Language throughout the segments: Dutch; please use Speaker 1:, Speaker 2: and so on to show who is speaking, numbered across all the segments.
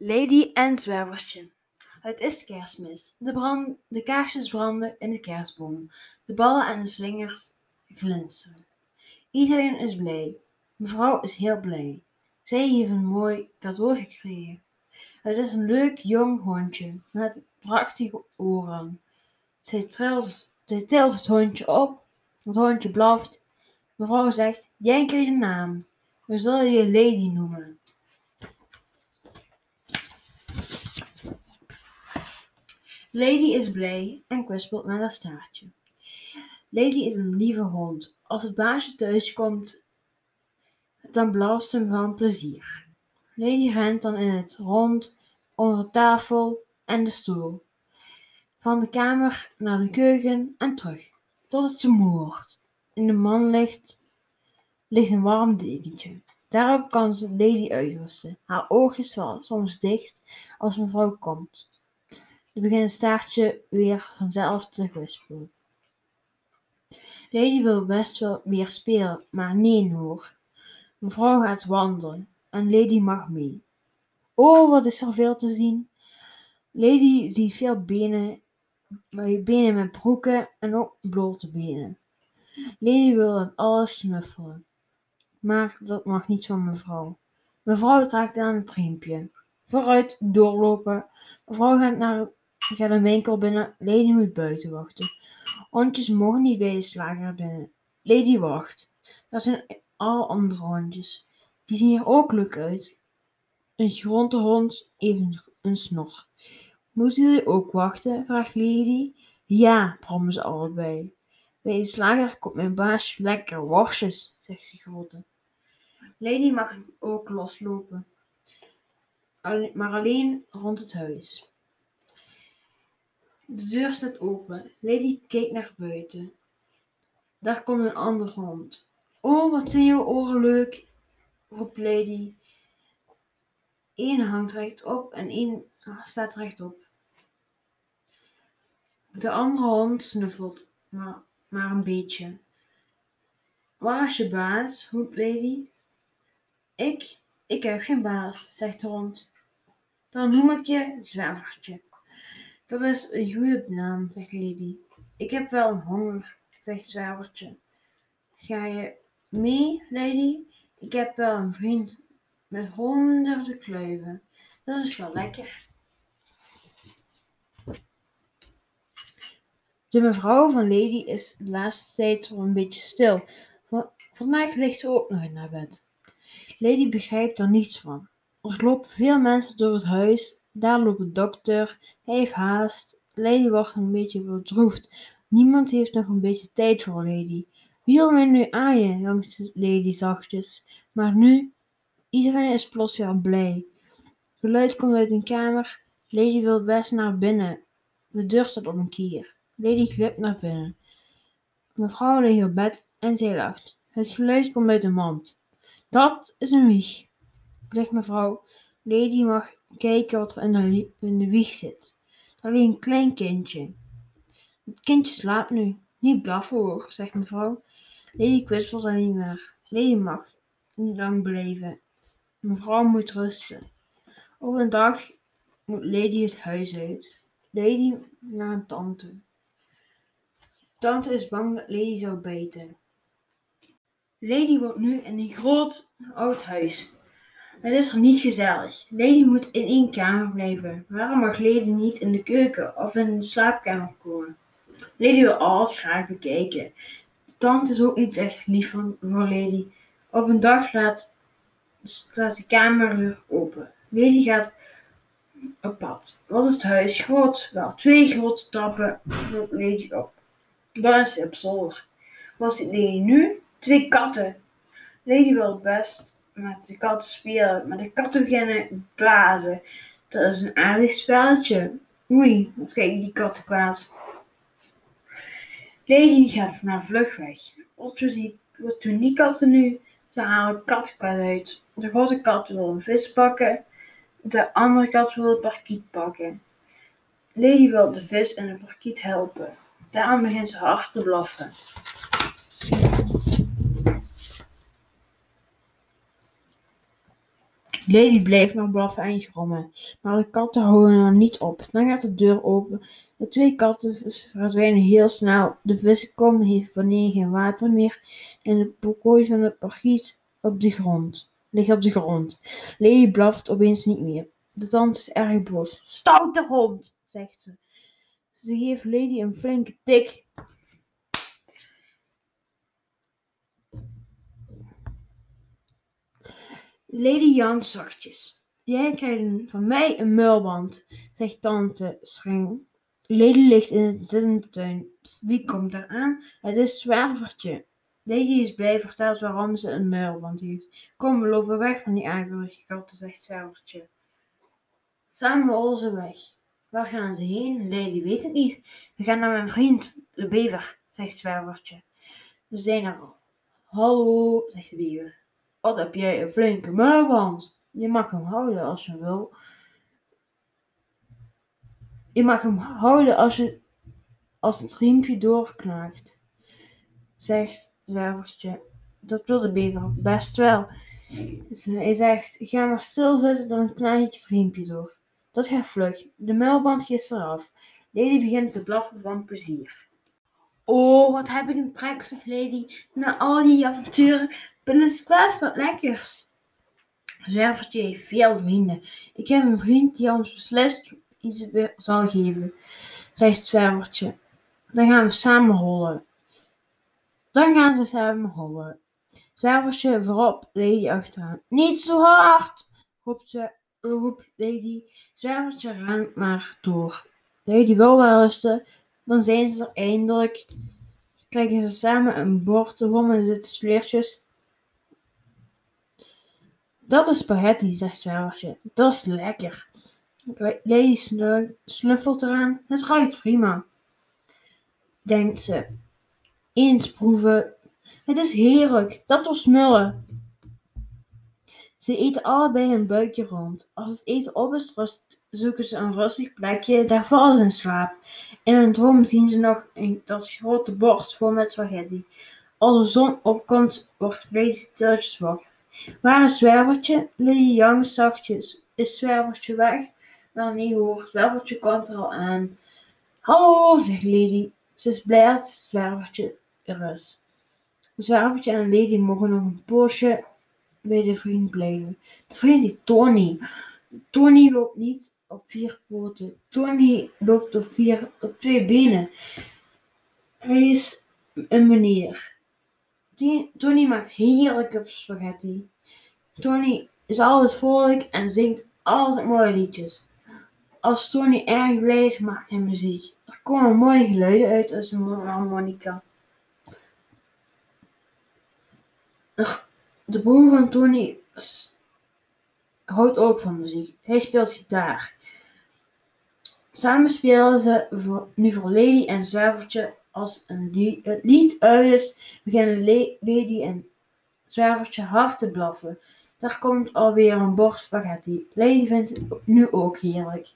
Speaker 1: Lady en Zwervertje. Het is kerstmis. De, brand, de kaarsjes branden in de kerstboom. De ballen en de slingers glinsteren. Iedereen is blij. Mevrouw is heel blij. Zij heeft een mooi cadeau gekregen. Het is een leuk jong hondje met prachtige oren. Zij trilt, zij tilt het hondje op. Het hondje blaft. Mevrouw zegt, jij krijgt een naam. We zullen je Lady noemen. Lady is blij en kwispelt met haar staartje. Lady is een lieve hond. Als het baasje thuis komt, dan blaast hem van plezier. Lady rent dan in het rond, onder de tafel en de stoel. Van de kamer naar de keuken en terug, tot het ze moe wordt. In de man ligt, ligt een warm dekentje. Daarop kan ze Lady uitrusten. Haar oogjes vallen soms dicht als mevrouw komt. Dan begint het staartje weer vanzelf te kwispelen. Lady wil best wel weer spelen, maar nee hoor. Mevrouw gaat wandelen en Lady mag mee. Oh, wat is er veel te zien. Lady ziet veel benen, benen met broeken en ook blote benen. Lady wil aan alles snuffelen, maar dat mag niet van mevrouw. Mevrouw trekt aan het riempje. Vooruit doorlopen. Mevrouw gaat naar gaat een winkel binnen. Lady moet buiten wachten. Hondjes mogen niet bij de slager binnen. Lady wacht. Dat zijn al andere hondjes. Die zien er ook leuk uit. Een gronde hond heeft een snor. Moeten jullie ook wachten? vraagt Lady. Ja, brommen ze allebei. Bij de slager komt mijn baasje lekker worstjes, zegt de grote. Lady mag ook loslopen, maar alleen rond het huis. De deur staat open. Lady kijkt naar buiten. Daar komt een andere hond. Oh, wat zijn jouw oren leuk, roept Lady. Eén hangt rechtop en één staat rechtop. De andere hond snuffelt, maar, maar een beetje. Waar is je baas? roept Lady. Ik? Ik heb geen baas, zegt de hond. Dan noem ik je zwervertje. Dat is een goede naam, zegt Lady. Ik heb wel honger, zegt Zwervertje. Ga je mee, Lady? Ik heb wel een vriend met honderden kluiven. Dat is wel lekker. De mevrouw van Lady is de laatste tijd wel een beetje stil. Vandaag ligt ze ook nog in haar bed. Lady begrijpt er niets van. Er lopen veel mensen door het huis daar loopt de dokter. Hij heeft haast. Lady wordt een beetje bedroefd. Niemand heeft nog een beetje tijd voor Lady. Wie wil mij nu aaien? jongste Lady zachtjes. Maar nu, iedereen is plots weer blij. Geluid komt uit een kamer. Lady wil best naar binnen. De deur staat op een kier. Lady glipt naar binnen. Mevrouw ligt op bed en zij lacht. Het geluid komt uit de mand. Dat is een wieg, zegt mevrouw. Lady mag kijken wat er in de, wieg zit. Alleen een klein kindje. Het kindje slaapt nu. Niet blaffen hoor, zegt mevrouw. Lady kwispelt alleen maar. Lady mag niet lang blijven. Mevrouw moet rusten. Op een dag moet Lady het huis uit. Lady naar een tante. Tante is bang dat Lady zou bijten. Lady woont nu in een groot oud huis. Het is er niet gezellig. Lady moet in één kamer blijven. Waarom mag Lady niet in de keuken of in de slaapkamer komen? Lady wil alles graag bekijken. De tante is ook niet echt lief voor Lady. Op een dag laat, staat de kamer open. Lady gaat op pad. Wat is het huis groot? Wel, twee grote trappen loopt Lady op. Dan is ze op zolder. Wat ziet Lady nu? Twee katten. Lady wil best met de katten spelen. Maar de katten beginnen blazen. Dat is een aardig spelletje. Oei, wat kijken die katten kwaad. Lady gaat naar vlug weg. Wat doen die katten nu? Ze halen kattenkwaad uit. De grote kat wil een vis pakken. De andere kat wil een parkiet pakken. Lady wil de vis en de parkiet helpen. Daarom begint ze hard te blaffen. Lady bleef maar blaffen en grommen, maar de katten houden er niet op. Dan gaat de deur open. De twee katten verdwijnen heel snel. De vissenkom heeft wanneer geen water meer en de kooi van het parkiet op de grond. Ligt op de grond. Lady blaft opeens niet meer. De tante is erg boos. Stoute hond, zegt ze. Ze geeft Lady een flinke tik. Lady Jan zachtjes. Jij krijgt van mij een muilband, zegt tante streng. Lady ligt in de zittende tuin. Wie komt er aan? Het is Zwervertje. Lady is blij, vertelt waarom ze een muilband heeft. Kom, we lopen weg van die aangerige katten, zegt Zwervertje. Samen rollen ze weg. Waar gaan ze heen? Lady weet het niet. We gaan naar mijn vriend, de bever, zegt Zwervertje. We zijn er al. Hallo, zegt de bever. Wat heb jij een flinke muilband? Je mag hem houden als je wil. Je mag hem houden als, je, als het riempje doorknaagt, zegt Zwervertje. Dat wil de bever best wel. Dus hij zegt, ga maar stilzitten, dan knaag ik het riempje door. Dat gaat vlug. De muilband gist eraf. Lady begint te blaffen van plezier. Oh, wat heb ik een trek, zegt Lady. Na al die avonturen ben ik kwijt wat lekkers. Zwervertje heeft veel vrienden. Ik heb een vriend die ons beslist iets zal geven, zegt Zwervertje. Dan gaan we samen hollen. Dan gaan ze samen hollen. Zwervertje voorop, Lady achteraan. Niet zo hard, roept, ze, roept Lady. Zwervertje rent maar door. Lady wil wel rusten, dan zijn ze er eindelijk. Krijgen ze samen een bord vol met witte sleertjes. Dat is spaghetti, zegt Zwervertje. Dat is lekker. Lady snuffelt eraan. Het ruikt prima. Denkt ze. Eens proeven. Het is heerlijk. Dat was smullen. Ze eten allebei een buikje rond. Als het eten op is, zoeken ze een rustig plekje. Daar vallen ze in slaap. In een droom zien ze nog een, dat grote bord vol met spaghetti. Als de zon opkomt, wordt Lady stilletjes wakker. Waar is Zwervertje? Lady Young zachtjes. Is Zwervertje weg? Wel nee hoor, Zwervertje komt er al aan. Hallo, zegt Lady. Ze is blij dat Zwervertje er is. Zwervertje en Lady mogen nog een poosje bij de vriend blijven. De vriend Tony. Tony loopt niet op vier poten. Tony loopt op, vier, op twee benen. Hij is een meneer. Tony maakt heerlijke spaghetti. Tony is altijd vrolijk en zingt altijd mooie liedjes. Als Tony erg blij is, maakt hij muziek. Er komen mooie geluiden uit als een harmonica. De broer van Tony houdt ook van muziek. Hij speelt gitaar. Samen spelen ze nu voor Lady en Zwervertje als een het lied uit is, beginnen Lady en Zwervertje hard te blaffen. Daar komt alweer een bord spaghetti. Lady vindt het nu ook heerlijk.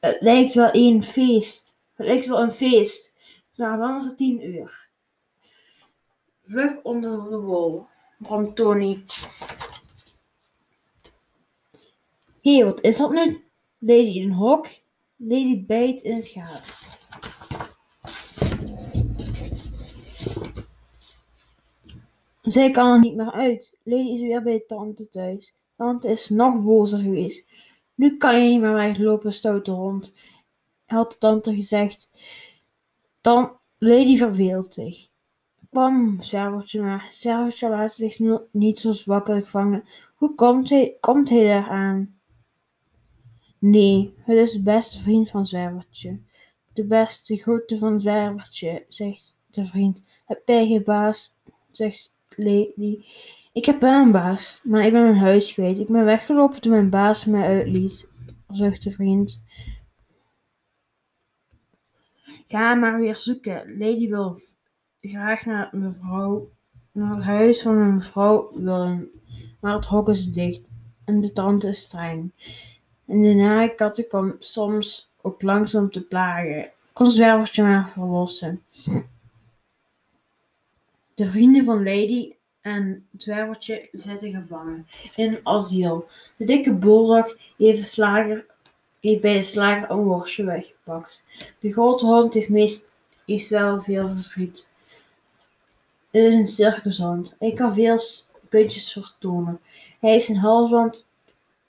Speaker 1: Het lijkt wel een feest. Het lijkt wel een feest. Nou, dan is het tien uur. Vlug onder de wol, bromt Tony. Hé, wat is dat nu? Lady in een hok. Lady bijt in het gaas. Zij kan er niet meer uit. Lady is weer bij tante thuis. Tante is nog bozer geweest. Nu kan je niet meer weglopen, stoute hond, had tante gezegd. Dan, Lady verveelt zich. Kom, zwervertje maar. Zwervertje laat zich niet zo zwakkelijk vangen. Hoe komt hij, komt hij daar aan? Nee, het is de beste vriend van Zwervertje. De beste grote van Zwervertje, zegt de vriend. Het jij baas, zegt Lady. Ik heb wel een baas, maar ik ben mijn huis kwijt. Ik ben weggelopen toen mijn baas mij uitliet, zucht de vriend. Ga maar weer zoeken. Lady wil graag naar mevrouw, naar het huis van mevrouw willen, maar het hok is dicht en de tante is streng. En de nare katten komen soms ook langzaam te plagen. Kon zwervertje maar verlossen. De vrienden van Lady en zwervertje zitten gevangen in asiel. De dikke bulldog heeft, slager, heeft bij de slager een worstje weggepakt. De grote hond heeft, meest, heeft wel veel verdriet. Het is een circushond. Hij kan veel puntjes vertonen. Hij heeft zijn halsband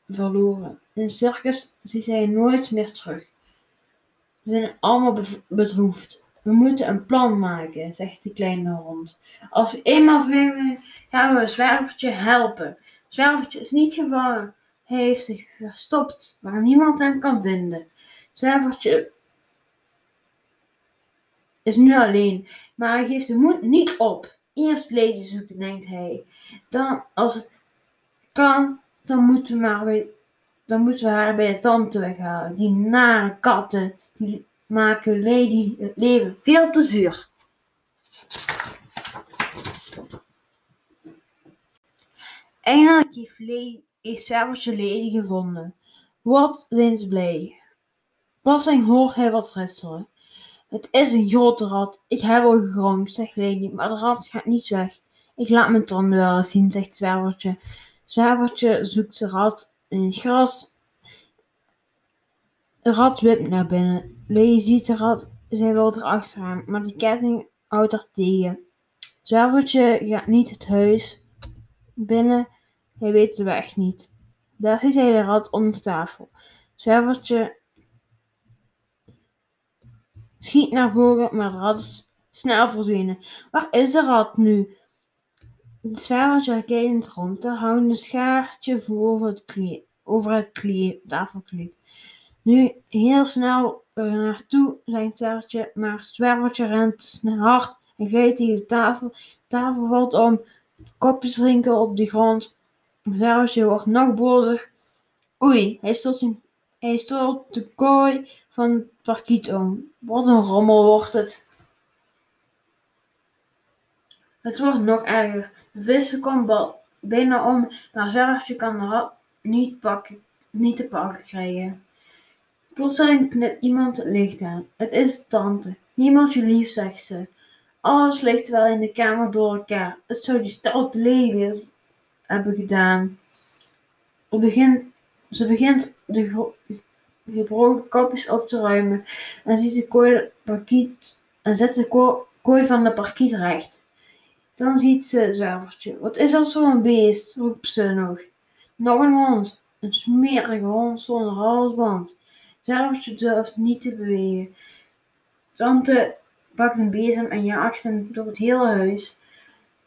Speaker 1: verloren. In een circus ziet hij nooit meer terug. We zijn allemaal bedroefd. We moeten een plan maken, zegt de kleine hond. Als we eenmaal vreemd gaan we Zwervertje helpen. Zwervertje is niet gevangen. Hij heeft zich verstopt waar niemand hem kan vinden. Zwervertje is nu alleen, maar hij geeft de moed niet op. Eerst Lady zoeken, denkt hij. Dan, als het kan, dan moeten we, maar dan moeten we haar bij de tante weghalen. Die nare katten, die maken Lady het leven veel te zuur. Eindelijk heeft, Lady, heeft Lady gevonden. Wat zijn ze blij. Plotseling hoort hij wat ritselen. Het is een grote rat. Ik heb al gegromd, zegt Lady, maar de rat gaat niet weg. Ik laat mijn tanden wel eens zien, zegt Zwervertje. Zwervertje zoekt de rat in het gras. De rat wipt naar binnen. Lady ziet de rat, zij wil erachteraan, maar de ketting houdt haar tegen. Zwervertje gaat niet het huis binnen, hij weet de weg niet. Daar ziet hij de rat onder de tafel. Zwervertje schiet naar voren, maar de rat is snel verdwenen. Waar is de rat nu? De zwervertje kijkt rond. Daar hangt een schaartje voor het, klie, over het tafelkleed. Nu heel snel er naartoe, zijn zwervertje, maar het zwervertje rent hard en glijdt tegen de tafel. De tafel valt om, kopjes drinken op de grond. Het zwervertje wordt nog bozer. Oei, hij stoot, zijn, hij stoot de kooi van het parkiet om. Wat een rommel wordt het. Het wordt nog erger. De vissen komt bijna om, maar zwervertje kan de rat niet, pakken, niet te pakken krijgen. Plotseling knipt iemand het licht aan. Het is tante. Niemand je lief, zegt ze. Alles ligt wel in de kamer door elkaar. Het zou die stoute lady hebben gedaan. Begint, ze begint de gebroken kopjes op te ruimen en ziet de kooi en zet de kooi van de parkiet recht. Dan ziet ze het zwervertje. Wat is dat zo'n beest? roept ze nog. Nog een hond. Een smerige hond zonder halsband. Zwervertje durft niet te bewegen. Tante pakt een bezem en jaagt hem door het hele huis.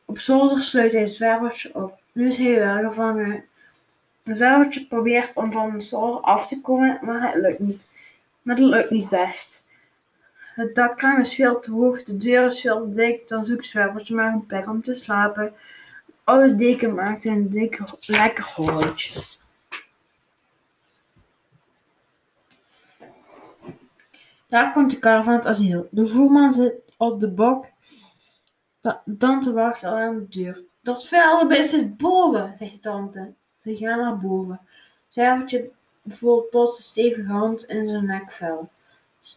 Speaker 1: Op zolder sluit hij het zwervertje op. Nu is hij wel gevangen. Het zwervertje probeert om van de af te komen, maar het lukt niet. Maar dat lukt niet best. Het dakraam is veel te hoog, de deur is veel te dik, dan zoekt Zwervertje maar een plek om te slapen. De oude deken maakt een dik, lekker holletje. Daar komt de kar van het asiel. De voerman zit op de bok. tante wacht al aan de deur. Dat vuile zit boven, zegt de tante. Ze gaan naar boven. Zwervertje voelt plots een stevige hand in zijn nekvel.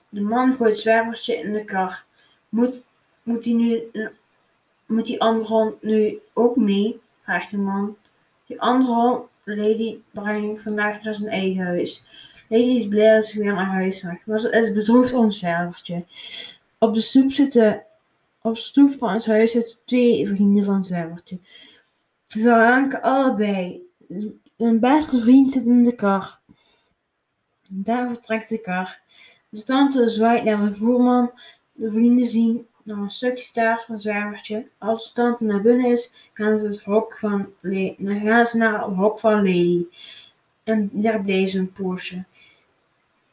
Speaker 1: De man gooit zwervertje in de kar. Moet, moet, die nu, moet die andere hond nu ook mee? vraagt de man. Die andere hond, Lady, brengt vandaag naar zijn eigen huis. Lady is blij dat ze weer naar huis mag, maar ze is bedroefd om zwervertje. Op de stoep zitten, op de stoep van het huis zitten twee vrienden van zwervertje. Ze ranken allebei. Hun beste vriend zit in de kar. Daar vertrekt de kar. De tante zwaait naar de voerman. De vrienden zien nog een stukje staart van zwervertje. Als de tante naar binnen is, gaan ze, het hok van dan gaan ze naar het hok van Lady. En daar blijven ze een poosje.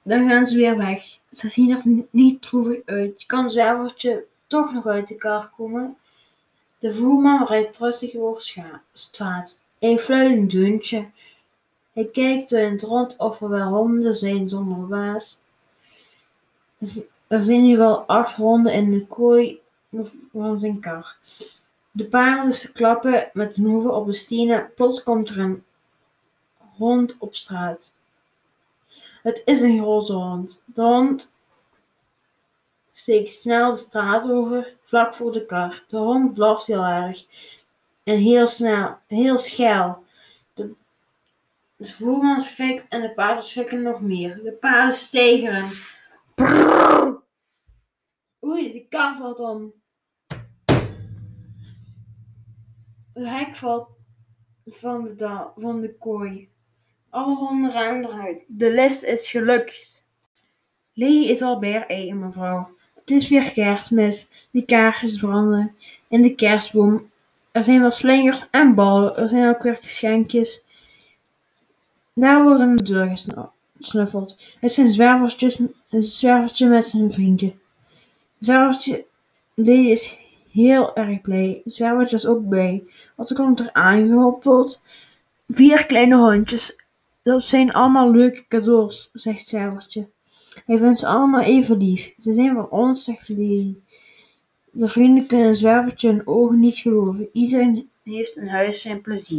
Speaker 1: Dan gaan ze weer weg. Ze zien er niet droevig uit. Kan zwervertje toch nog uit de kar komen. De voerman rijdt rustig over straat. Hij fluit een deuntje. Hij kijkt in het rond of er wel honden zijn zonder baas. Er zijn hier wel acht honden in de kooi van zijn kar. De paarden klappen met hun hoeven op de stenen. Plots komt er een hond op straat. Het is een grote hond. De hond steekt snel de straat over, vlak voor de kar. De hond blaft heel erg. En heel snel, heel schel. De, voerman schrikt en de paarden schrikken nog meer. De paarden stegeren. Oei, de kar valt om. Het hek valt van de, van de kooi. Alle honden ruimen eruit. De list is gelukt. Lady is al bij eigen mevrouw. Het is weer kerstmis. De kaarsjes branden. En de kerstboom. Er zijn wel slingers en ballen. Er zijn ook weer geschenkjes. Daar wordt aan de deur gesnu- gesnuffeld. Het zijn zwervertjes, een zwervertje met zijn vriendje. Zwervertje, Lady is heel erg blij. Zwervertje is ook blij. Want er komt er aangehoppeld. Vier kleine hondjes. Dat zijn allemaal leuke cadeaus, zegt Zwervertje. Hij vindt ze allemaal even lief. Ze zijn van ons, zegt Lady. De vrienden kunnen Zwervertje hun ogen niet geloven. Iedereen heeft in huis zijn plezier.